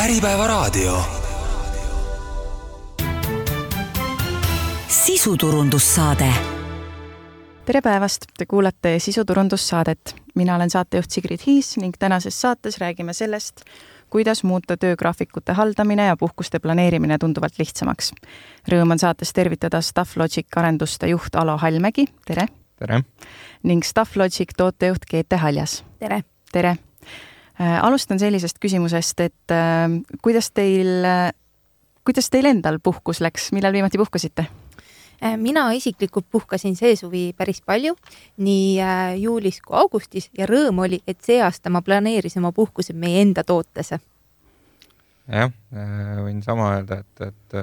Äripäevaraadio. sisuturundussaade. tere päevast, te kuulate sisuturundussaadet. mina olen saatejuht Sigrid Hiis ning tänases saates räägime sellest, kuidas muuta töögraafikute haldamine ja puhkuste planeerimine tunduvalt lihtsamaks. Rõõm on saates tervitada Stafflogic arenduste juht Alo Hallmägi, tere! tere! ning Stafflogic tootejuht Geete Haljas. tere! tere! Alustan sellisest küsimusest, et äh, kuidas teil, kuidas teil endal puhkus läks, millal viimati puhkasite? mina isiklikult puhkasin see suvi päris palju, nii juulis kui augustis ja rõõm oli, et see aasta ma planeerisin oma puhkuse meie enda tootesse. jah, võin sama öelda, et, et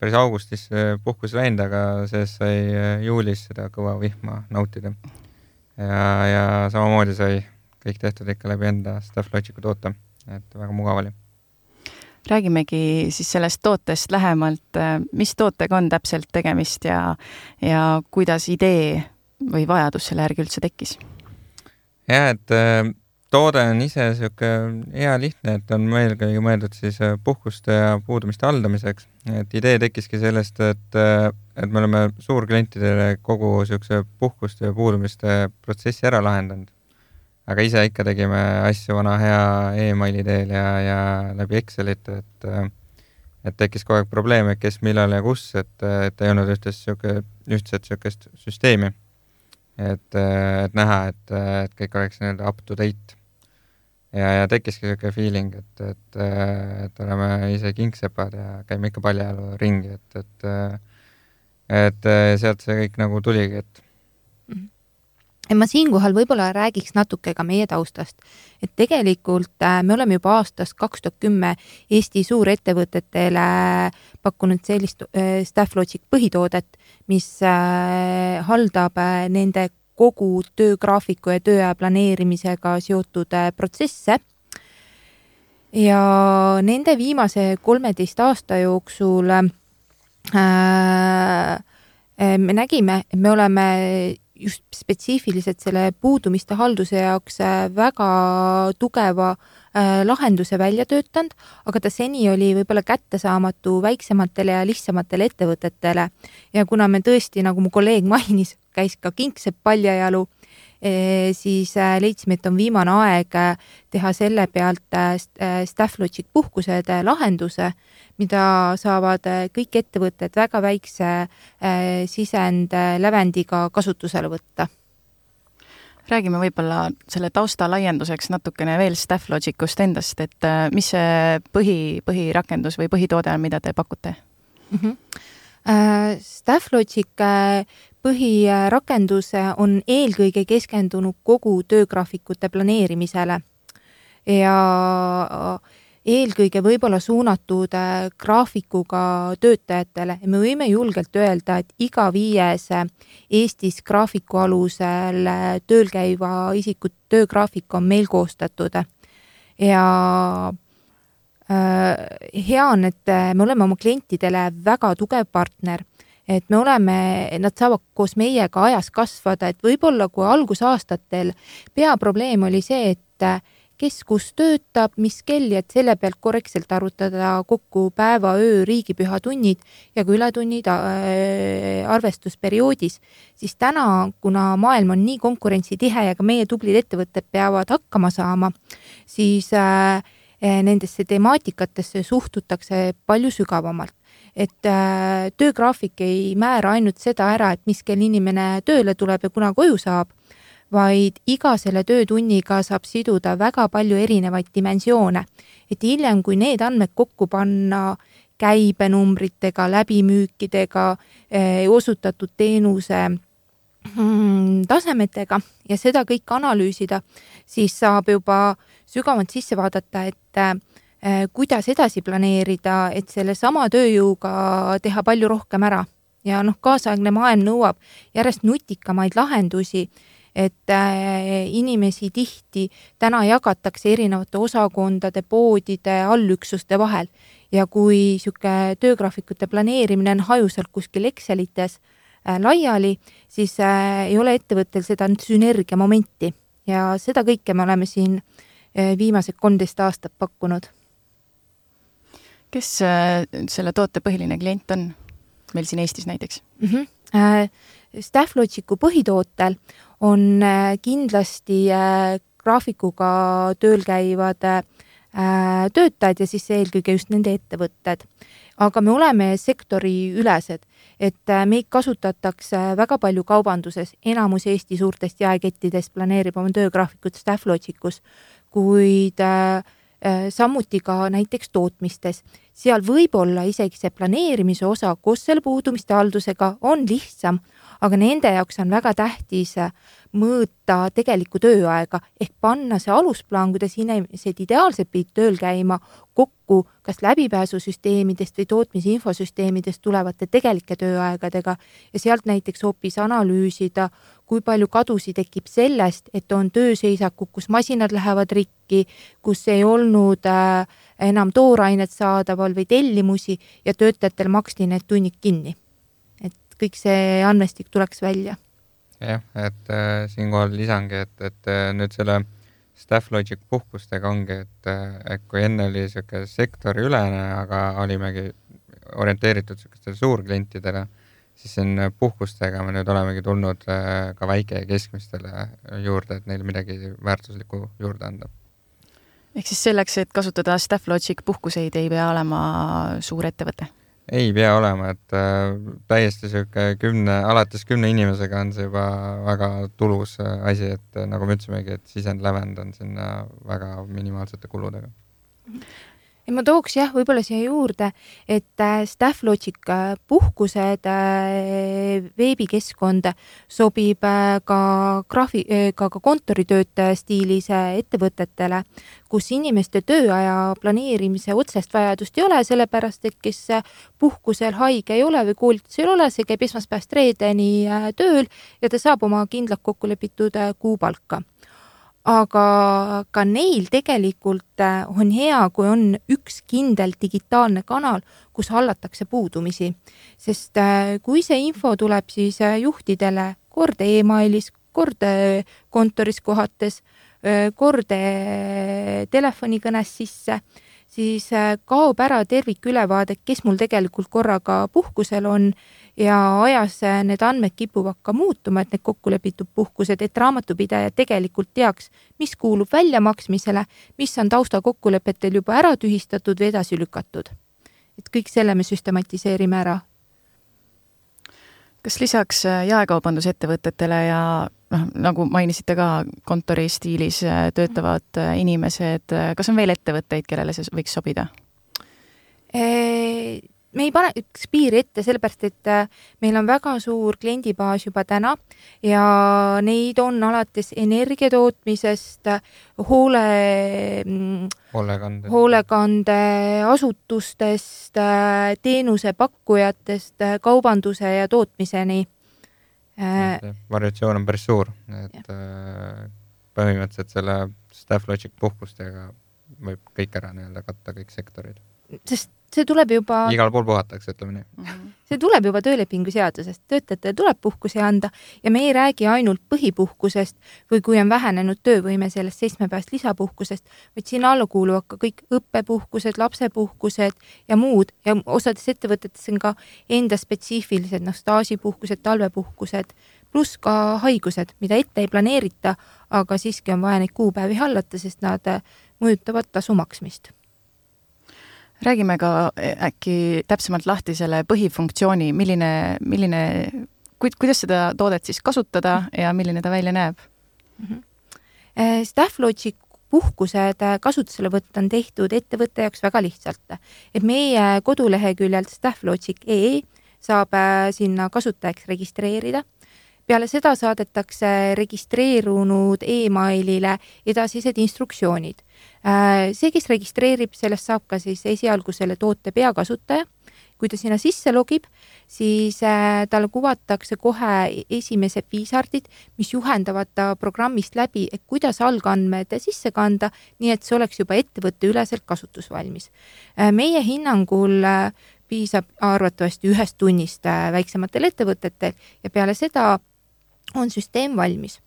päris augustis puhkus läinud, aga sellest sai juulis seda kõva vihma nautida. ja, ja samamoodi sai kõik tehtud ikka läbi enda Stafflogicu toote, et väga mugav oli. räägimegi siis sellest tootest lähemalt, mis tootega on täpselt tegemist ja, ja kuidas idee või vajadus selle järgi üldse tekkis? jah, et äh, toode on ise niisugune hea lihtne, et on eelkõige mõeldud siis puhkuste ja puudumiste haldamiseks. et idee tekkiski sellest, et, et me oleme suurklientidele kogu niisuguse puhkuste ja puudumiste protsessi ära lahendanud aga ise ikka tegime asju vana hea emaili teel ja, ja läbi Excelite, et et tekkis kogu aeg probleem, et kes, millal ja kus, et, et ei olnud ühtest sihuke, ühtset niisugust süsteemi. et, et näha, et, et kõik oleks nii-öelda up to date. ja, ja tekkiski niisugune feeling, et, et, et oleme ise kingsepad ja käime ikka paljajalu ringi, et, et et sealt see kõik nagu tuligi, et ma siinkohal võib-olla räägiks natuke ka meie taustast, et tegelikult äh, me oleme juba aastast kaks tuhat kümme Eesti suurettevõtetele pakkunud sellist äh, Stafflogic põhitoodet, mis äh, haldab nende kogu töögraafiku ja tööaja planeerimisega seotud protsesse. ja nende viimase kolmeteist aasta jooksul äh, me nägime, et me oleme just spetsiifiliselt selle puudumiste halduse jaoks äh, väga tugeva äh, lahenduse välja töötanud, aga ta seni oli võib-olla kättesaamatu väiksematele ja lihtsamatele ettevõtetele. ja kuna me tõesti, nagu mu kolleeg mainis, käis ka kingsepp paljajalu, siis äh, leidsime, et on viimane aeg teha selle pealt Stafflogic puhkused lahenduse mida saavad kõik ettevõtted väga väikse sisendlävendiga kasutusele võtta räägime võib-olla selle tausta laienduseks natukene veel Stafflogicust endast, et mis see põhi, põhirakendus või põhitoode on, mida te pakute mm? -hmm. Stafflogic põhirakendus on eelkõige keskendunud kogu töögraafikute planeerimisele. Ja eelkõige võib-olla suunatud äh, graafikuga töötajatele. Ja me võime julgelt öelda, et iga viies äh, Eestis graafiku alusel äh, tööl käiva isiku töögraafik on meil koostatud. ja hea on, et me oleme oma klientidele väga tugev partner et me oleme, nad saavad koos meiega ajas kasvada, et võib-olla kui algusaastatel peaprobleem oli see, et kes kus töötab, mis kell ja et selle pealt korrektselt arvutada kokku päeva, öö, riigipüha tunnid ja ka ületunnid äh, arvestusperioodis, siis täna, kuna maailm on nii konkurentsitihe ja ka meie tublid ettevõtted peavad hakkama saama, siis äh, nendesse temaatikatesse suhtutakse palju sügavamalt et äh, töögraafik ei määra ainult seda ära, et mis kell inimene tööle tuleb ja kuna koju saab, vaid iga selle töötunniga saab siduda väga palju erinevaid dimensioone. et hiljem, kui need andmed kokku panna käibenumbritega, läbimüükidega eh,, osutatud teenuse mm, tasemetega ja seda kõike analüüsida, siis saab juba sügavamalt sisse vaadata, et eh, kuidas edasi planeerida, et sellesama tööjõuga teha palju rohkem ära. ja noh, kaasaegne maailm nõuab järjest nutikamaid lahendusi et äh, inimesi tihti täna jagatakse erinevate osakondade, poodide, allüksuste vahel. Ja kui niisugune töögraafikute planeerimine on hajusalt kuskil Excelites äh, laiali, siis äh, ei ole ettevõttel seda sünergia momenti ja seda kõike me oleme siin viimased kolmteist aastat pakkunud kes selle toote põhiline klient on meil siin Eestis näiteks mm? -hmm. Stafflogicu põhitootel on kindlasti graafikuga tööl käivad töötajad ja siis eelkõige just nende ettevõtted. aga me oleme sektoriülesed et äh, meid kasutatakse väga palju kaubanduses, enamus Eesti suurtest jaekettidest planeerib oma töögraafikut Stafflogicus, kuid äh, äh, samuti ka näiteks tootmistes. seal võib olla isegi see planeerimise osa koos selle puudumiste haldusega on lihtsam, aga nende jaoks on väga tähtis mõõta tegelikku tööaega ehk panna see alusplaan, kuidas inimesed ideaalselt pidid tööl käima, kokku kas läbipääsusüsteemidest või tootmisinfosüsteemidest tulevate tegelike tööaegadega ja sealt näiteks hoopis analüüsida, kui palju kadusid tekib sellest, et on tööseisakud, kus masinad lähevad rikki, kus ei olnud äh, enam toorainet saadaval või tellimusi ja töötajatel maksti need tunnid kinni. et kõik see andmestik tuleks välja jah, et äh, siinkohal lisangi, et, et äh, nüüd selle Stafflogic puhkustega ongi, et, äh, et kui enne oli niisugune sektoriülene, aga olimegi orienteeritud niisugustele suurklientidele, siis siin puhkustega me nüüd olemegi tulnud äh, ka väike- ja keskmistele juurde, et neile midagi väärtuslikku juurde anda. ehk siis selleks, et kasutada Stafflogic puhkuseid, ei pea olema suur ettevõte? ei pea olema, et äh, täiesti sihuke kümne, alates kümne inimesega on see juba väga tulus äh, asi, et äh, nagu me ütlesimegi, et sisendlävend on sinna väga minimaalsete kuludega ja ma tooks jah, võib-olla siia juurde, et äh, Stafflogic äh, puhkused äh, veebikeskkond sobib ka graafi-, ka, ka kontoritöötaja stiilis ettevõtetele, kus inimeste tööaja planeerimise otsest vajadust ei ole, sellepärast et kes puhkusel haige ei ole või koolitusel ei ole, see käib esmaspäevast reedeni tööl ja ta saab oma kindlalt kokku lepitud kuupalka aga ka neil tegelikult äh, on hea, kui on üks kindel digitaalne kanal, kus hallatakse puudumisi. sest äh, kui see info tuleb siis äh, juhtidele kord emailis, kord kontoris kohates, kord telefonikõnes sisse, siis kaob ära tervikülevaade, kes mul tegelikult korraga puhkusel on ja ajas need andmed kipuvad ka muutuma, et need kokkulepitud puhkused, et raamatupidaja tegelikult teaks, mis kuulub väljamaksmisele, mis on taustakokkulepetel juba ära tühistatud või edasi lükatud. et kõik selle me süstematiseerime ära. kas lisaks jaekaubandusettevõtetele ja noh, nagu mainisite ka kontori stiilis töötavad inimesed, kas on veel ettevõtteid, kellele see võiks sobida? Me ei paneks piiri ette, sellepärast et äh, meil on väga suur kliendibaas juba täna ja neid on alates energia tootmisest, hoole, mm, hoolekande, hoolekandeasutustest, äh, teenusepakkujatest, äh, kaubanduse ja tootmiseni. variatsioon on päris suur, et põhimõtteliselt selle Stafflogic puhkustega võib kõik ära nii-öelda katta, kõik sektorid. sest see tuleb juba. igal pool puhatakse, ütleme nii. -hmm. see tuleb juba töölepingu seadusest, töötajatele tuleb puhkusi anda ja me ei räägi ainult põhipuhkusest või kui on vähenenud töövõime sellest seitsmepäevast lisapuhkusest, vaid sinna alla kuuluvad ka kõik õppepuhkused, lapsepuhkused ja muud ja osades ettevõtetes on ka enda spetsiifilised, noh, staažipuhkused, talvepuhkused, pluss ka haigused, mida ette ei planeerita, aga siiski on vaja neid kuupäevi hallata, sest nad mõjutavad tasu maksmist räägime ka eh, äkki täpsemalt lahti selle põhifunktsiooni, milline, milline, kuidas seda toodet siis kasutada ja milline ta välja näeb mm? -hmm. Stafflogic puhkused äh, kasutuselevõtt on tehtud ettevõtte jaoks väga lihtsalt, et meie koduleheküljel stafflogic.ee saab äh, sinna kasutajaks registreerida peale seda saadetakse registreerunud emailile edasised instruktsioonid. Äh, see, kes registreerib, sellest saab ka siis esialgu selle toote peakasutaja. kui ta sinna sisse logib, siis äh, talle kuvatakse kohe esimesed viisardid, mis juhendavad ta programmist läbi, et kuidas algandmed sisse kanda, nii et see oleks juba ettevõtteüleselt kasutusvalmis. Äh, meie hinnangul piisab arvatavasti ühest tunnist väiksematel ettevõtetel ja peale seda on süsteem valmis.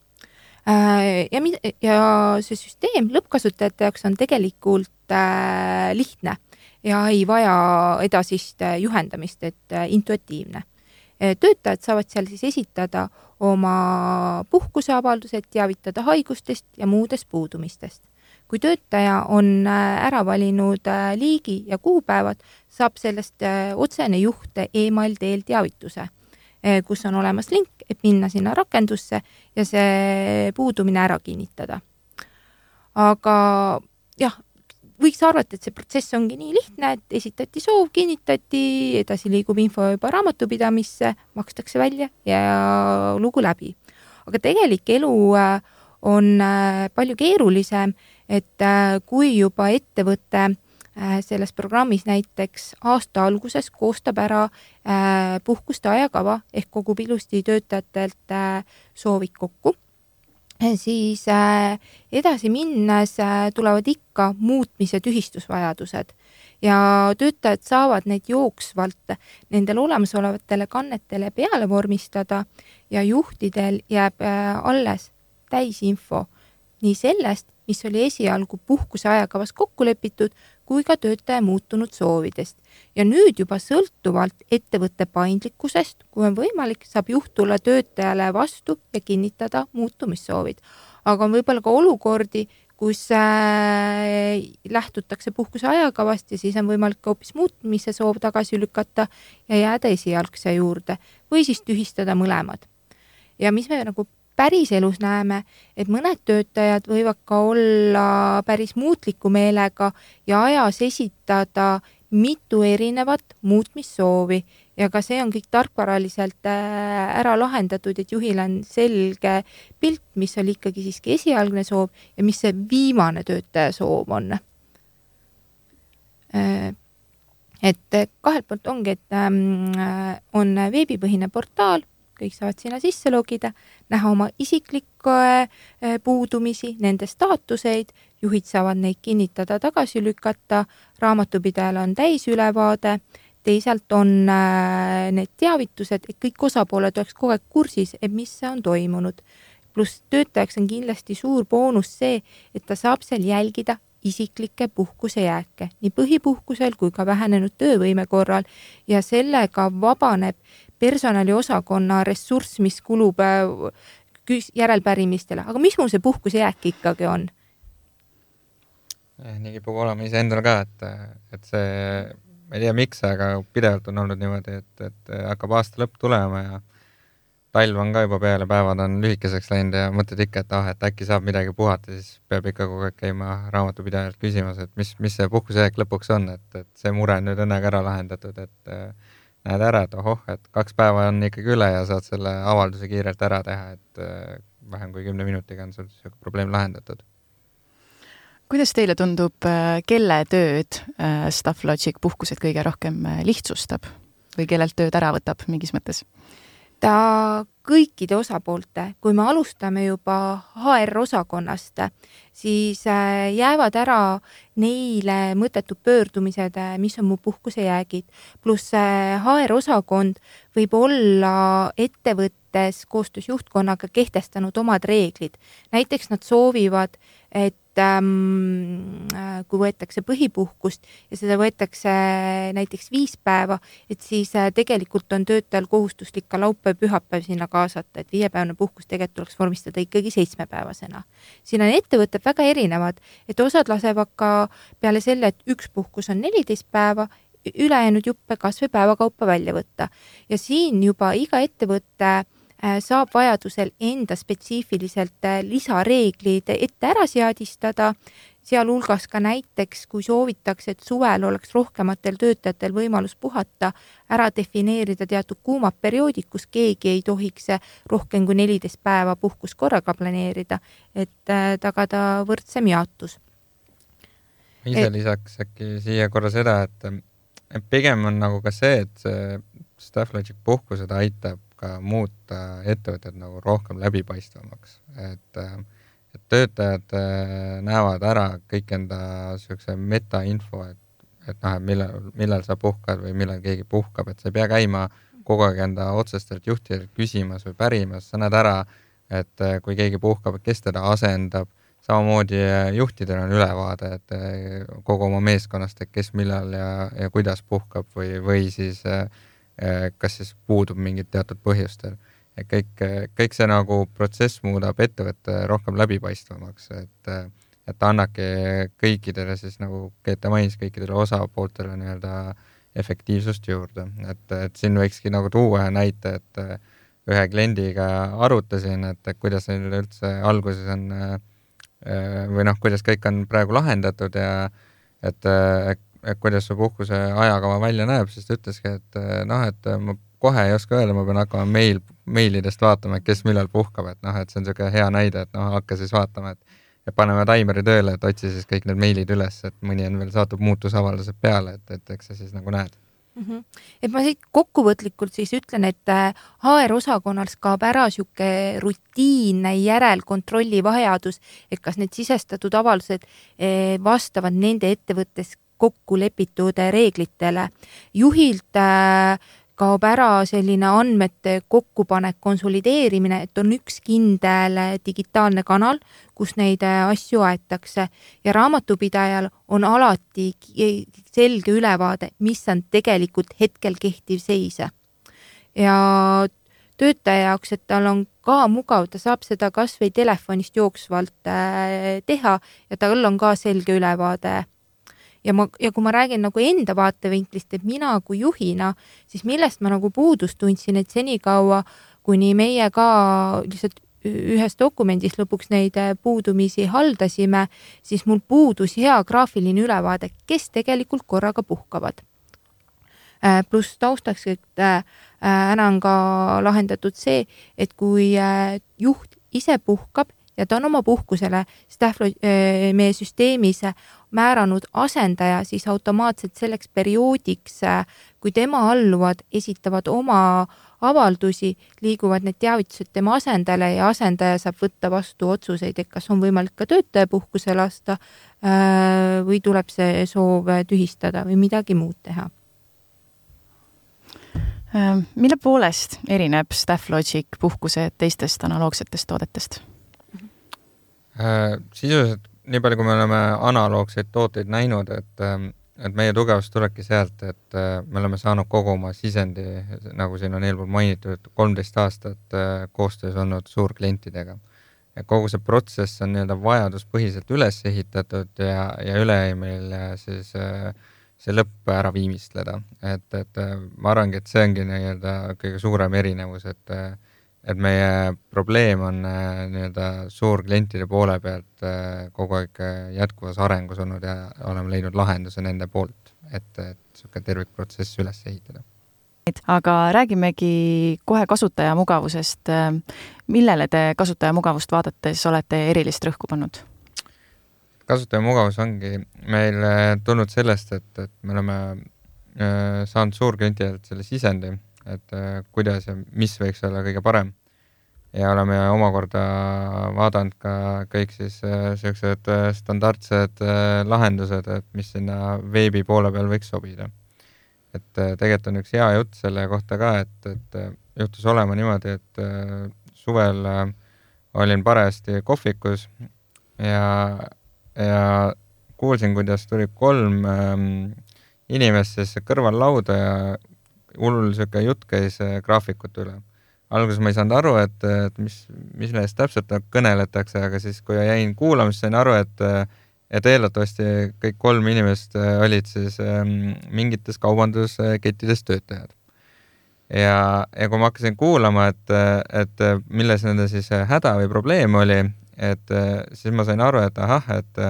Äh, ja, ja see süsteem lõppkasutajate jaoks on tegelikult äh, lihtne, ja ei vaja edasist juhendamist, et intuitiivne. töötajad saavad seal siis esitada oma puhkuseavaldused, teavitada haigustest ja muudest puudumistest. kui töötaja on ära valinud liigi ja kuupäevad, saab sellest otsene juht email teel teavituse kus on olemas link, et minna sinna rakendusse ja see puudumine ära kinnitada. aga jah, võiks arvata, et see protsess ongi nii lihtne, et esitati soov, kinnitati, edasi liigub info juba raamatupidamisse, makstakse välja ja lugu läbi. aga tegelik elu äh, on äh, palju keerulisem, et äh, kui juba ettevõte selles programmis näiteks aasta alguses koostab ära äh, puhkuste ajakava ehk kogub ilusti töötajatelt äh, soovid kokku, siis edasi minnes tulevad ikka muutmis- ja tühistusvajadused ja töötajad saavad neid jooksvalt nendele olemasolevatele kannetele peale vormistada ja juhtidel jääb alles täisinfo nii sellest, mis oli esialgu puhkuse ajakavas kokku lepitud, kui ka töötaja muutunud soovidest. ja nüüd juba sõltuvalt ettevõtte paindlikkusest, kui on võimalik, saab juht tulla töötajale vastu ja kinnitada muutumissoovid. aga on võib-olla ka olukordi, kus äh, lähtutakse puhkuse ajakavast ja siis on võimalik hoopis muutmise soov tagasi lükata ja jääda esialgse juurde või siis tühistada mõlemad. ja mis me nagu päriselus näeme, et mõned töötajad võivad ka olla päris muutliku meelega ja ajas esitada mitu erinevat muutmissoovi ja ka see on kõik tarkvaraliselt äh, ära lahendatud, et juhil on selge pilt, mis oli ikkagi siiski esialgne soov ja mis see viimane töötaja soov on. Äh, et kahelt poolt ongi, et ähm, on veebipõhine portaal kõik saavad sinna sisse logida, näha oma isiklikke eh, puudumisi, nende staatuseid, juhid saavad neid kinnitada, tagasi lükata, raamatupidajal on täisülevaade, teisalt on eh, need teavitused, et kõik osapooled oleks kogu aeg kursis, et mis on toimunud. pluss töötajaks on kindlasti suur boonus see, et ta saab seal jälgida isiklikke puhkusejääke nii põhipuhkusel kui ka vähenenud töövõime korral. Ja sellega vabaneb personaliosakonna ressurss, mis kulub äh, järelpärimistele, aga mis mul see puhkusejääk ikkagi on? nii kipub olema iseendal ka, et, et see, ma ei tea, miks, aga pidevalt on olnud niimoodi, et, et hakkab aasta lõpp tulema ja talv on ka juba peale, päevad on lühikeseks läinud ja mõtled ikka, et ah, et äkki saab midagi puhata, siis peab ikka kogu aeg käima raamatupidajalt küsimas, et mis, mis see puhkusejääk lõpuks on, et, et see mure on nüüd õnnega ära lahendatud, et näed ära, et ohoh, et kaks päeva on ikkagi üle ja saad selle avalduse kiirelt ära teha, et äh, vähem kui kümne minutiga on sul niisugune probleem lahendatud. kuidas teile tundub, äh, kelle tööd äh, Stafflogic puhkused kõige rohkem lihtsustab või kellelt tööd ära võtab mingis mõttes? Ta kõikide osapoolte, kui me alustame juba HR-osakonnast, siis äh, jäävad ära neile mõttetud pöördumised, äh, mis on mu puhkusejäägid, pluss HR-osakond äh, võib olla ettevõttes koostöös juhtkonnaga kehtestanud omad reeglid. näiteks nad soovivad, et kui võetakse põhipuhkust ja seda võetakse näiteks viis päeva, et siis äh, tegelikult on töötajal kohustuslik ka laupäev, pühapäev sinna kaasata, et viiepäevane puhkus tegelikult tuleks vormistada ikkagi seitsmepäevasena. siin on ettevõtted väga erinevad, et osad lasevad ka peale selle, et üks puhkus on neliteist päeva, ülejäänud juppe kas või päeva kaupa välja võtta ja siin juba iga ettevõte Äh, saab vajadusel enda spetsiifiliselt äh, lisareeglid ette ära seadistada, sealhulgas ka näiteks, kui soovitakse, et suvel oleks rohkematel töötajatel võimalus puhata, ära defineerida teatud kuumad perioodid, kus keegi ei tohiks rohkem kui neliteist päeva puhkust korraga planeerida, et äh, tagada võrdsem jaotus. ise et... lisaks äkki siia korra seda, et pigem on nagu ka see, et see Stafflogic puhkused aitab ka muuta ettevõtted nagu rohkem läbipaistvamaks, et, et töötajad äh, näevad ära kõik enda niisuguse metainfo, et, et noh, et millal, millal sa puhkad või millal keegi puhkab, et sa ei pea käima kogu aeg enda otsestelt juhtidelt küsimas või pärimas, sa näed ära, et äh, kui keegi puhkab, kes teda asendab, samamoodi juhtidel on ülevaade, et kogu oma meeskonnast, et kes millal ja, ja kuidas puhkab või, või siis kas siis puudub mingid teatud põhjustel. kõik, kõik see nagu protsess muudab ettevõtte rohkem läbipaistvamaks, et et ta annabki kõikidele siis nagu Grete mainis, kõikidele osapooltele nii-öelda efektiivsust juurde, et, et siin võikski nagu tuua ühe näite, et ühe kliendiga arutasin, et kuidas neil üldse alguses on või noh, kuidas kõik on praegu lahendatud ja et kuidas su puhkuse ajakava välja näeb, siis ta ütleski, et noh, et ma kohe ei oska öelda, ma pean hakkama meil, meilidest vaatama, et kes millal puhkab, et noh, et see on niisugune hea näide, et noh, hakka siis vaatama, et et paneme taimeri tööle, et otsi siis kõik need meilid üles, et mõni on veel saatnud muutusavaldused peale, et, et eks sa siis nagu näed mm. -hmm. et ma siit kokkuvõtlikult siis ütlen, et HR-osakonnas äh, kaob ära niisugune rutiinne järelkontrolli vajadus, et kas need sisestatud avaldused vastavad nende ettevõttes kokku lepitud reeglitele. juhilt äh, kaob ära selline andmete kokkupanek, konsolideerimine, et on üks kindel digitaalne kanal, kus neid asju aetakse ja raamatupidajal on alati selge ülevaade, mis on tegelikult hetkel kehtiv seis. ja töötaja jaoks, et tal on ka mugav, ta saab seda kasvõi telefonist jooksvalt äh, teha ja tal on ka selge ülevaade ja ma, ja kui ma räägin nagu enda vaatevinklist, et mina kui juhina, siis millest ma nagu puudust tundsin, et senikaua, kuni meie ka lihtsalt ühes dokumendis lõpuks neid äh, puudumisi haldasime, siis mul puudus hea graafiline ülevaade, kes tegelikult korraga puhkavad. Äh, pluss taustaks, et äh, ära on ka lahendatud see, et kui juht ise puhkab ja ta on oma puhkusele staff meie süsteemis määranud asendaja, siis automaatselt selleks perioodiks, kui tema alluvad esitavad oma avaldusi, liiguvad need teavitused tema asendajale ja asendaja saab võtta vastu otsuseid, et kas on võimalik ka töötaja puhkuse lasta äh, või tuleb see soov tühistada või midagi muud teha äh, mille poolest erineb StaffLogic puhkuse teistest analoogsetest toodetest? Äh, sisuliselt nii palju, kui me oleme analoogseid tooteid näinud, et, ähm, et meie tugevus tulebki sealt, et äh, me oleme saanud kogu oma sisendi, nagu siin on eelpool mainitud, kolmteist aastat äh, koostöös olnud suurklientidega. ja kogu see protsess on nii-öelda vajaduspõhiselt üles ehitatud ja, ja üleeemil siis see lõpp ära viimistleda, et, et ma arvangi, et see ongi nii-öelda kõige suurem erinevus, et et meie probleem on äh, nii-öelda suurklientide poole pealt äh, kogu aeg äh, jätkuvas arengus olnud ja oleme leidnud lahenduse nende poolt, et, et niisugune tervikprotsess üles ehitada. aga räägimegi kohe kasutaja mugavusest. millele te kasutaja mugavust vaadates olete erilist rõhku pannud? kasutaja mugavus ongi meil tulnud sellest, et, et me oleme saanud suurklientidelt selle sisendi et äh, kuidas ja mis võiks olla kõige parem. ja oleme omakorda vaadanud ka kõik siis niisugused äh, standardsed äh, lahendused, et mis sinna veebi poole peal võiks sobida. et tegelikult on üks hea jutt selle kohta ka, et, et juhtus olema niimoodi, et suvel olin parajasti kohvikus ja, ja kuulsin, kuidas tuli kolm ähm, inimest siis kõrval lauda ja hull niisugune jutt käis äh, graafikute üle. alguses ma ei saanud aru, et, et mis, millest täpselt kõneletakse, aga siis, kui jäin kuulama, siis sain aru, et et eeldatavasti kõik kolm inimest äh, olid siis ähm, mingites kaubanduskettides töötajad. ja, ja kui ma hakkasin kuulama, et, et milles nende siis häda või probleem oli, et siis ma sain aru, et ahah, et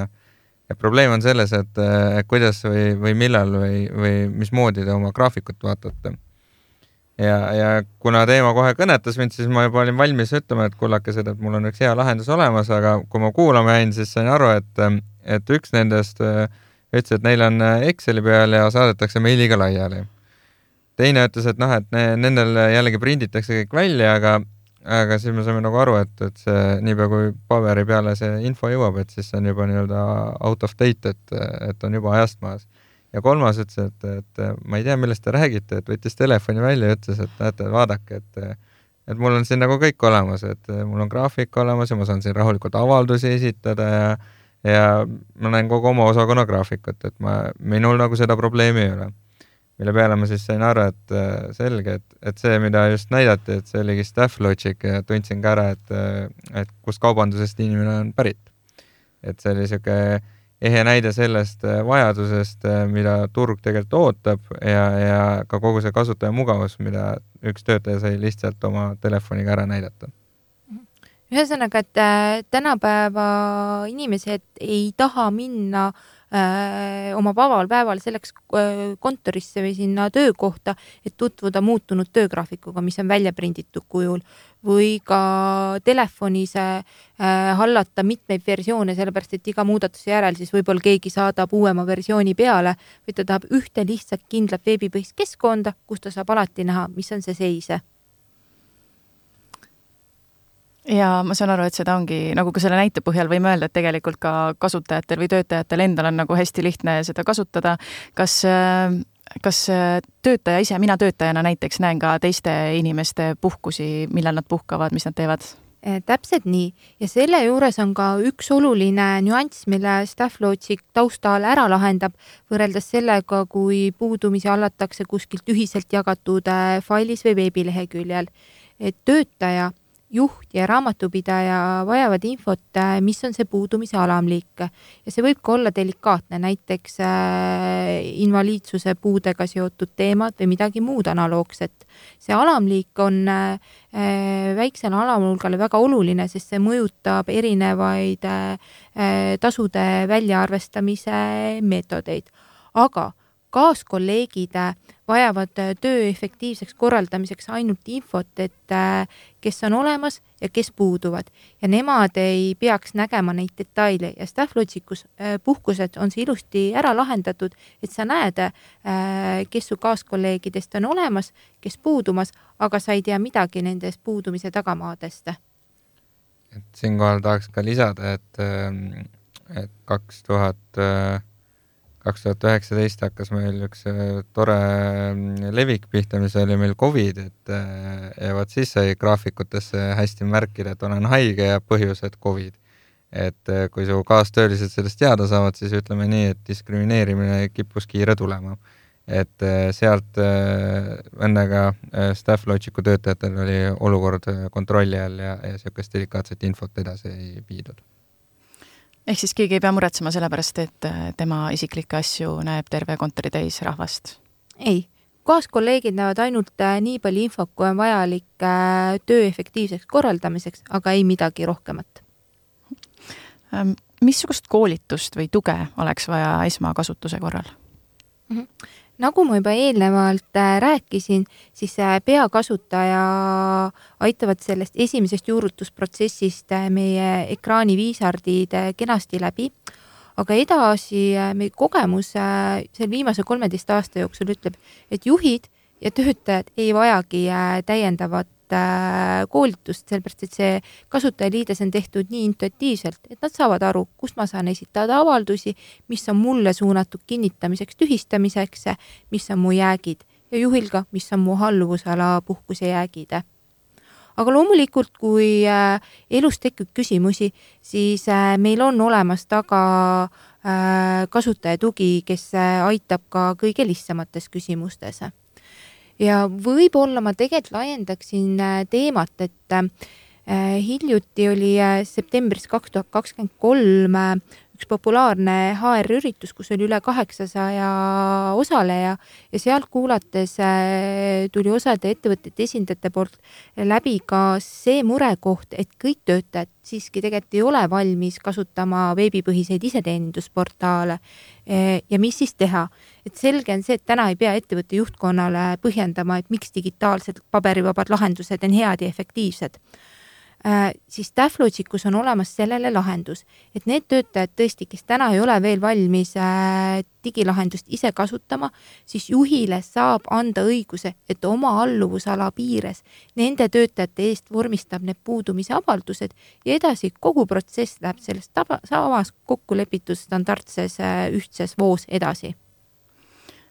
et probleem on selles, et kuidas või, või millal või, või mismoodi te oma graafikut vaatate. ja, ja kuna teema kohe kõnetas mind, siis ma juba olin valmis ütlema, et kullakesed, et mul on üks hea lahendus olemas, aga kui ma kuulama jäin, siis sain aru, et, et üks nendest äh, ütles, et neil on äh, Exceli peal ja saadetakse meiliga laiali. teine ütles, et noh, et ne, nendel jällegi prinditakse kõik välja, aga aga siis me saime nagu aru, et, et see niipea kui paberi peale see info jõuab, et siis see on juba nii-öelda out of date, et, et on juba ajast maas. ja kolmas ütles, et, et ma ei tea, millest te räägite, et võttis telefoni välja ja ütles, et näete, vaadake, et et mul on siin nagu kõik olemas, et mul on graafik olemas ja ma saan siin rahulikult avaldusi esitada ja ja ma näen kogu oma osakonna graafikut, et ma, minul nagu seda probleemi ei ole. Mille peale ma siis sain aru, et äh, selge, et, et see, mida just näidati, et see oligi staff logic ja tundsin ka ära, et, äh, et kust kaubandusest inimene on pärit. et see oli niisugune ehe näide sellest äh, vajadusest, mida turg tegelikult ootab ja, ja ka kogu see kasutaja mugavus, mida üks töötaja sai lihtsalt oma telefoniga ära näidata ühesõnaga, et tänapäeva inimesed ei taha minna äh, oma vabal päeval selleks äh, kontorisse või sinna töökohta, et tutvuda muutunud töögraafikuga, mis on välja prinditud kujul. Või ka telefonis äh, hallata mitmeid versioone, sellepärast et iga muudatuse järel siis võib-olla keegi saadab uuema versiooni peale või ta tahab ühte lihtsalt kindlat veebipõhist keskkonda, kus ta saab alati näha, mis on see seis ja ma saan aru, et seda ongi nagu ka selle näite põhjal võime öelda, et tegelikult ka kasutajatel või töötajatel endal on nagu hästi lihtne seda kasutada. kas, kas töötaja ise, mina töötajana näiteks näen ka teiste inimeste puhkusi, millal nad puhkavad, mis nad teevad? Eh, täpselt nii ja selle juures on ka üks oluline nüanss, mille Staff Logic taustal ära lahendab, võrreldes sellega, kui puudumisi hallatakse kuskilt ühiselt jagatud failis või veebileheküljel. et töötaja juht ja raamatupidaja vajavad infot, äh, mis on see puudumise alamliik ja see võib ka olla delikaatne, näiteks äh, invaliidsuse puudega seotud teemad või midagi muud analoogset. see alamliik on äh, väiksele alamhulgale väga oluline, sest see mõjutab erinevaid tasude väljaarvestamise meetodeid, aga kaaskolleegid vajavad äh, töö efektiivseks korraldamiseks ainult infot, et äh, kes on olemas ja kes puuduvad ja nemad ei peaks nägema neid detaile ja Staff äh, puhkused on see ilusti ära lahendatud, et sa näed, kes su kaaskolleegidest on olemas, kes puudumas, aga sa ei tea midagi nendest puudumise tagamaadest. et siinkohal tahaks ka lisada, et, et kaks tuhat kaks tuhat üheksateist hakkas meil üks äh, tore mm, levik pihta, mis oli meil Covid, et äh, ja vot siis sai graafikutesse hästi märkida, et olen haige ja põhjus, et Covid. et äh, kui su kaastöölised sellest teada saavad, siis ütleme nii, et diskrimineerimine kippus kiire tulema. et sealt õnnega Staff Logicu töötajatel oli olukord kontrolli all ja, ja niisugust delikaatset infot edasi ei viidud ehk siis keegi ei pea muretsema selle pärast, et äh, tema isiklikke asju näeb terve kontoritäis rahvast? ei, kaaskolleegid näevad ainult äh, nii palju infot, kui on vajalik äh, töö efektiivseks korraldamiseks, aga ei midagi rohkemat. Ähm, missugust koolitust või tuge oleks vaja esmakasutuse korral mm? -hmm nagu ma juba eelnevalt äh, rääkisin, siis äh, peakasutaja aitavad sellest esimesest juurutusprotsessist äh, meie ekraaniviisardid kenasti läbi, aga edasi meie kogemus seal viimase kolmeteist aasta jooksul ütleb, et juhid ja töötajad ei vajagi täiendavat koolitust, sellepärast et see kasutajaliides on tehtud nii intuitiivselt, et nad saavad aru, kust ma saan esitada avaldusi, mis on mulle suunatud kinnitamiseks, tühistamiseks, mis on mu jäägid ja juhil ka, mis on mu alluvusala puhkuse jäägid. Aga loomulikult, kui äh, elus tekib küsimusi, siis äh, meil on olemas taga kasutaja tugi, kes aitab ka kõige lihtsamates küsimustes ja võib-olla ma tegelikult laiendaksin äh, teemat, et äh, hiljuti oli äh, septembris kaks tuhat kakskümmend kolm üks populaarne HR-üritus, kus oli üle kaheksasaja osaleja ja sealt kuulates tuli osade ettevõtete esindajate poolt läbi ka see murekoht, et kõik töötajad siiski tegelikult ei ole valmis kasutama veebipõhiseid iseteenindusportaale Eh, ja mis siis teha? et selge on see, et täna ei pea ettevõtte juhtkonnale põhjendama, et miks digitaalsed paberivabad lahendused on head ja efektiivsed äh,, siis Stafflogicus on olemas sellele lahendus, et need töötajad tõesti, kes täna ei ole veel valmis äh, digilahendust ise kasutama, siis juhile saab anda õiguse, et oma alluvusala piires nende töötajate eest vormistab need puudumise avaldused ja edasi kogu protsess läheb selles tava, samas kokku lepitud standardses äh, ühtses voos edasi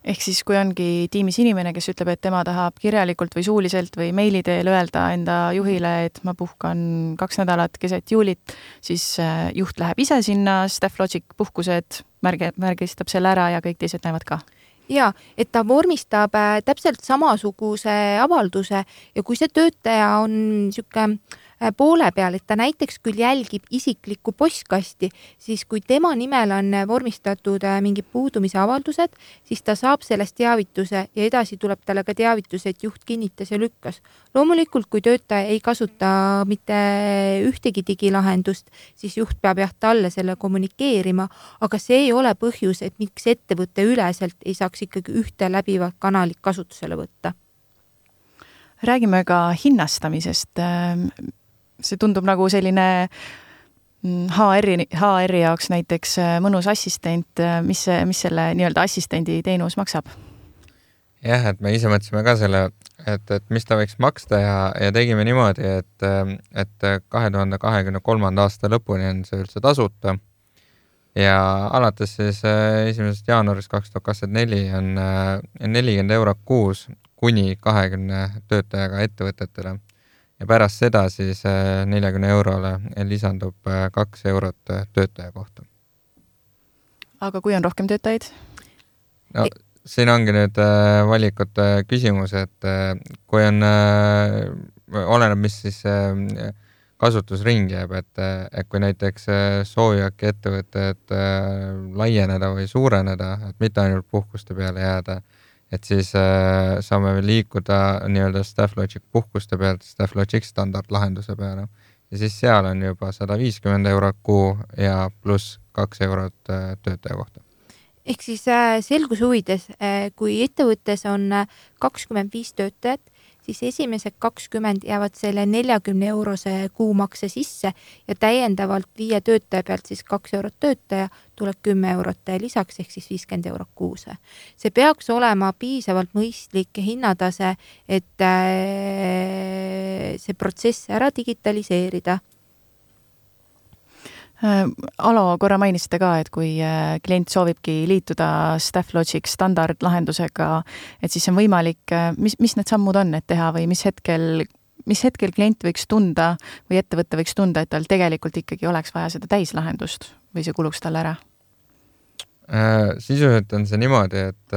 ehk siis, kui ongi tiimis inimene, kes ütleb, et tema tahab kirjalikult või suuliselt või meili teel öelda enda juhile, et ma puhkan kaks nädalat keset juulit, siis äh, juht läheb ise sinna, Stafflogic puhkused, märge, märgistab selle ära ja kõik teised näevad ka. Ja et ta vormistab äh, täpselt samasuguse avalduse ja kui see töötaja on niisugune poole peal, et ta näiteks küll jälgib isiklikku postkasti, siis kui tema nimel on vormistatud äh, mingid puudumise avaldused, siis ta saab sellest teavituse ja edasi tuleb talle ka teavitus, et juht kinnitas ja lükkas. loomulikult, kui töötaja ei kasuta mitte ühtegi digilahendust, siis juht peab jah, talle selle kommunikeerima, aga see ei ole põhjus, et miks ettevõtte üleselt ei saaks ikkagi ühte läbivat kanalit kasutusele võtta räägime ka hinnastamisest see tundub nagu selline HR-i, mm, HR-i jaoks näiteks äh, mõnus assistent, äh, mis mis selle nii-öelda assistendi teenus maksab? jah, et me ise mõtlesime ka selle, et, et mis ta võiks maksta ja, ja tegime niimoodi, et, et kahe tuhande kahekümne kolmanda aasta lõpuni on see üldse tasuta. ja alates siis äh, esimesest jaanuarist kaks tuhat kakskümmend neli on nelikümmend eurot kuus kuni kahekümne töötajaga ettevõtetele ja pärast seda siis äh, neljakümne eurole lisandub äh, kaks eurot äh, töötaja kohta. aga kui on rohkem töötajaid? no siin ongi nüüd valikute küsimus, et kui on, oleneb, mis siis kasutusring jääb, et, et kui näiteks soovivadki ettevõtted laieneda või suureneda, et mitte ainult puhkuste peale jääda et siis äh, saame liikuda nii-öelda Stafflogic puhkuste pealt Stafflogic standardlahenduse peale ja siis seal on juba sada viiskümmend eurot kuu ja pluss kaks eurot äh, töötaja kohta. ehk siis äh, selguse huvides äh,, kui ettevõttes on äh, kakskümmend viis töötajat, siis esimesed kakskümmend jäävad selle neljakümne eurose kuumakse sisse ja täiendavalt viie töötaja pealt siis kaks eurot töötaja tuleb kümme eurot lisaks ehk siis viiskümmend eurot kuus. see peaks olema piisavalt mõistlik hinnatase, et äh, see protsess ära digitaliseerida Alo, korra mainisite ka, et kui äh, klient soovibki liituda Stafflogic standardlahendusega, et siis on võimalik, äh, mis, mis need sammud on, et teha või mis hetkel, mis hetkel klient võiks tunda või ettevõte võiks tunda, et tal tegelikult ikkagi oleks vaja seda täislahendust või see kuluks talle ära? sisuliselt on see niimoodi, et,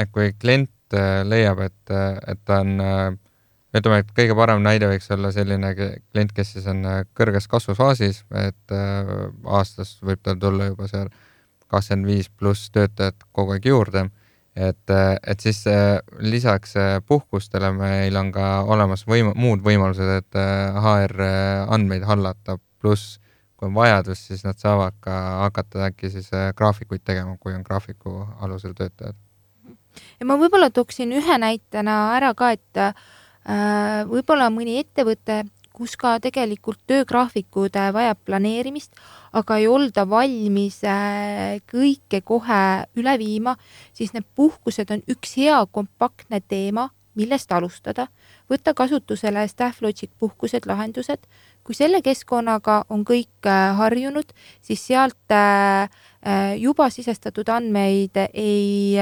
et kui klient leiab, et, et ta on ütleme, et kõige parem näide võiks olla selline klient, kes siis on äh, kõrges kasvufaasis, et äh, aastas võib tal tulla juba seal kakskümmend viis pluss töötajat kogu aeg juurde. et, äh, et siis lisaks puhkustele meil on ka olemas võim-, muud võimalused, et HR andmeid hallata, pluss kui on vajadus, siis nad saavad ka hakata äkki siis graafikuid tegema, kui on graafiku alusel töötajad. ja ma võib-olla tooksin ühe näitena ära ka, et võib-olla mõni ettevõte, kus ka tegelikult töögraafikud äh, vajab planeerimist, aga ei olda valmis äh, kõike kohe üle viima, siis need puhkused on üks hea kompaktne teema, millest alustada, võtta kasutusele Stafflogic puhkused, lahendused. kui selle keskkonnaga on kõik harjunud, siis sealt juba sisestatud andmeid ei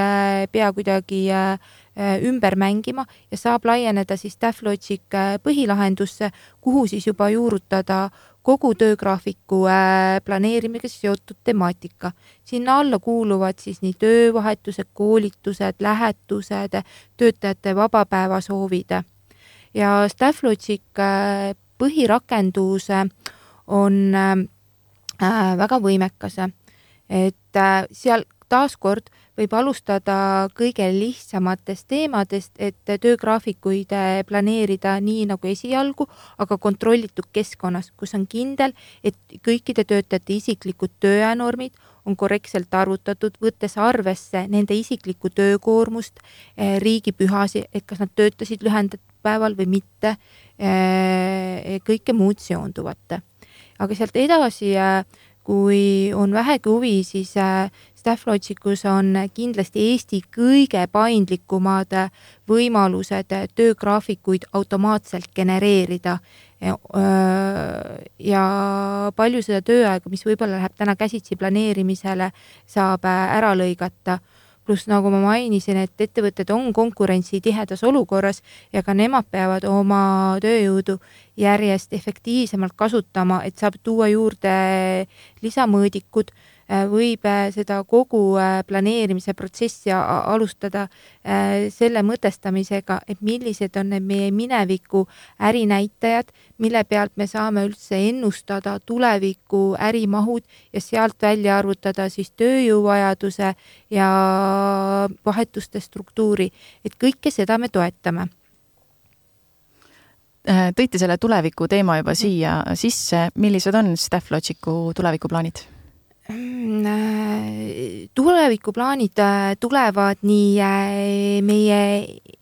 pea kuidagi Äh, ümber mängima ja saab laieneda siis Stafflogic äh, põhilahendusse, kuhu siis juba juurutada kogu töögraafiku äh, planeerimisega seotud temaatika. sinna alla kuuluvad siis nii töövahetused, koolitused, lähetused, töötajate vabapäevasoovid. ja Stafflogic põhirakendus on väga võimekas, et seal taaskord võib alustada kõige lihtsamatest teemadest, et töögraafikuid eh, planeerida nii nagu esialgu, aga kontrollitud keskkonnas, kus on kindel, et kõikide töötajate isiklikud tööajanormid on korrektselt arvutatud, võttes arvesse nende isiklikku töökoormust, eh, riigipühasi, et kas nad töötasid lühendatud päeval või mitte, eh, kõike muud seonduvat. aga sealt edasi kui on vähegi huvi, siis Stafflogicus on kindlasti Eesti kõige paindlikumad võimalused töögraafikuid automaatselt genereerida. ja palju seda tööaega, mis võib-olla läheb täna käsitsi planeerimisele, saab ära lõigata. pluss nagu ma mainisin, et ettevõtted on konkurentsitihedas olukorras ja ka nemad peavad oma tööjõudu järjest efektiivsemalt kasutama, et saab tuua juurde lisamõõdikud võib äh, seda kogu äh, planeerimise protsessi alustada selle mõtestamisega, et millised on need meie mineviku ärinäitajad, mille pealt me saame üldse ennustada tuleviku ärimahud ja sealt välja arvutada siis tööjõuvajaduse ja vahetuste struktuuri, et kõike seda me toetame. Tõite selle tuleviku teema juba siia sisse, millised on Stafflogicu tulevikuplaanid? Mm, äh, tulevikuplaanid äh, tulevad nii äh, meie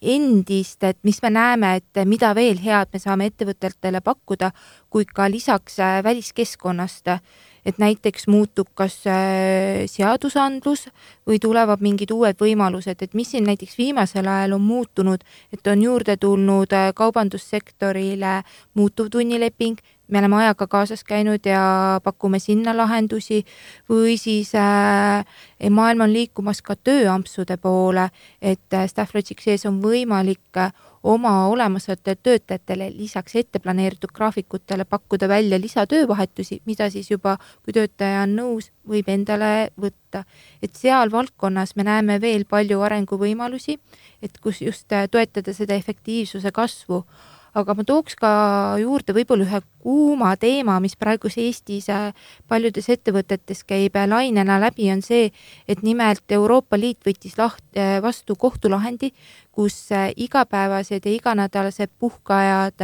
endist, et mis me näeme, et mida veel head me saame ettevõtetele pakkuda, kui ka lisaks väliskeskkonnast, et näiteks muutub kas seadusandlus või tulevad mingid uued võimalused, et mis siin näiteks viimasel ajal on muutunud, et on juurde tulnud kaubandussektorile muutuvtunnileping me oleme ajaga kaasas käinud ja pakume sinna lahendusi või siis äh, maailm on liikumas ka tööampsude poole, et äh, Stafflogik sees on võimalik äh, oma olemasolevatele töötajatele lisaks ette planeeritud graafikutele pakkuda välja lisatöövahetusi, mida siis juba, kui töötaja on nõus, võib endale võtta. et seal valdkonnas me näeme veel palju arenguvõimalusi, et kus just äh, toetada seda efektiivsuse kasvu aga ma tooks ka juurde võib-olla ühe kuuma teema, mis praegus Eestis äh, paljudes ettevõtetes käib äh, lainena läbi, on see, et nimelt Euroopa Liit võttis laht-, äh, vastu kohtulahendi, kus igapäevased ja iganädalased puhkeajad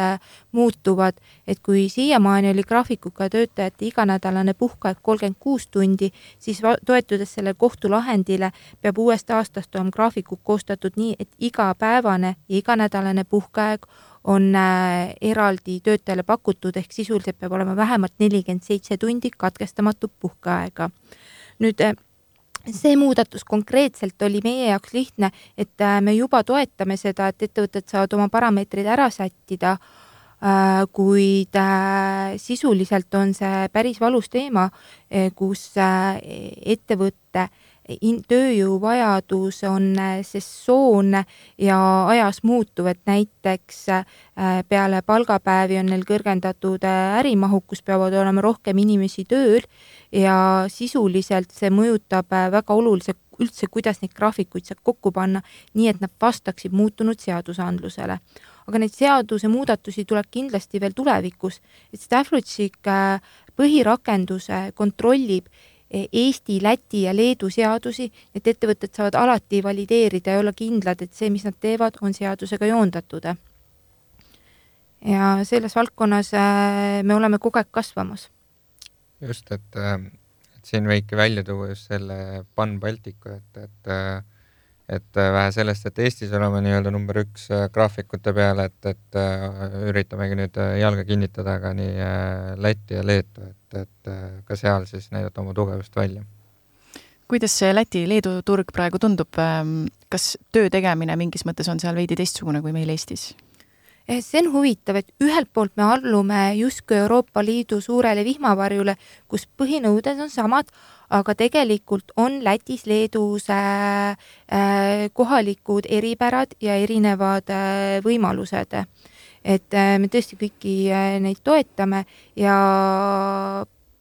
muutuvad, et kui siiamaani oli graafikuga töötajate iganädalane puhkeaeg kolmkümmend kuus tundi, siis toetudes sellele kohtulahendile peab uuest aastast olema graafikud koostatud nii, et igapäevane ja iganädalane puhkeaeg on äh, eraldi töötajale pakutud, ehk sisuliselt peab olema vähemalt nelikümmend seitse tundi katkestamatut puhkeaega. nüüd äh, see muudatus konkreetselt oli meie jaoks lihtne, et äh, me juba toetame seda, et ettevõtted saavad oma parameetrid ära sättida, kuid sisuliselt on see päris valus teema, kus ettevõtte in-, tööjõuvajadus on äh, sessoonne ja ajas muutuv, et näiteks äh, peale palgapäevi on neil kõrgendatud äh, ärimahukus, peavad olema rohkem inimesi tööl ja sisuliselt see mõjutab väga oluliselt üldse, kuidas neid graafikuid saab kokku panna, nii et nad vastaksid muutunud seadusandlusele. aga neid seadusemuudatusi tuleb kindlasti veel tulevikus, et Stafflogic põhirakenduse kontrollib Eesti, Läti ja Leedu seadusi, et ettevõtted saavad alati valideerida ja olla kindlad, et see, mis nad teevad, on seadusega joondatud. ja selles valdkonnas äh, me oleme kogu aeg kasvamas. just, et, äh, et siin võike välja tuua just selle Pan Balticu, et, et et vähe sellest, et Eestis oleme nii-öelda number üks graafikute peale, et, et üritamegi nüüd jalga kinnitada ka nii Lätti ja Leetu, et et, äh, ka seal siis näidata oma tugevust välja. kuidas see Läti-Leedu turg praegu tundub, ähm, kas töö tegemine mingis mõttes on seal veidi teistsugune kui meil Eestis? Eh, see on huvitav, et ühelt poolt me allume justkui Euroopa Liidu suurele vihmavarjule, kus põhinõuded on samad, aga tegelikult on Lätis, Leedus äh, äh, kohalikud eripärad ja erinevad äh, võimalused. Et äh, me tõesti kõiki äh, neid toetame ja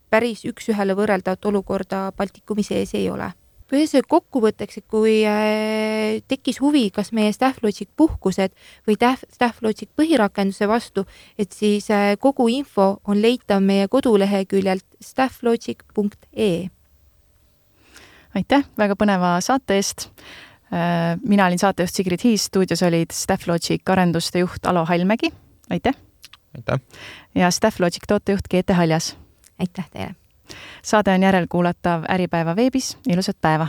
päris üks-ühele võrreldavat olukorda Baltikumi sees ei ole ühesõnaga kokkuvõtteks, et kui äh, tekkis huvi, kas meie Stafflogic puhkused või Stafflogic põhirakenduse vastu, et siis kogu info on leitav meie koduleheküljelt stafflogic.ee. aitäh väga põneva saate eest Äh, mina olin saatejuht Sigrid Hiis, stuudios olid Stafflogic arenduste juht Alo Hallmägi, aitäh! aitäh! ja Stafflogic tootejuht Geete Haljas. aitäh teile! Saade on järelkuulatav Äripäeva veebis, ilusat päeva!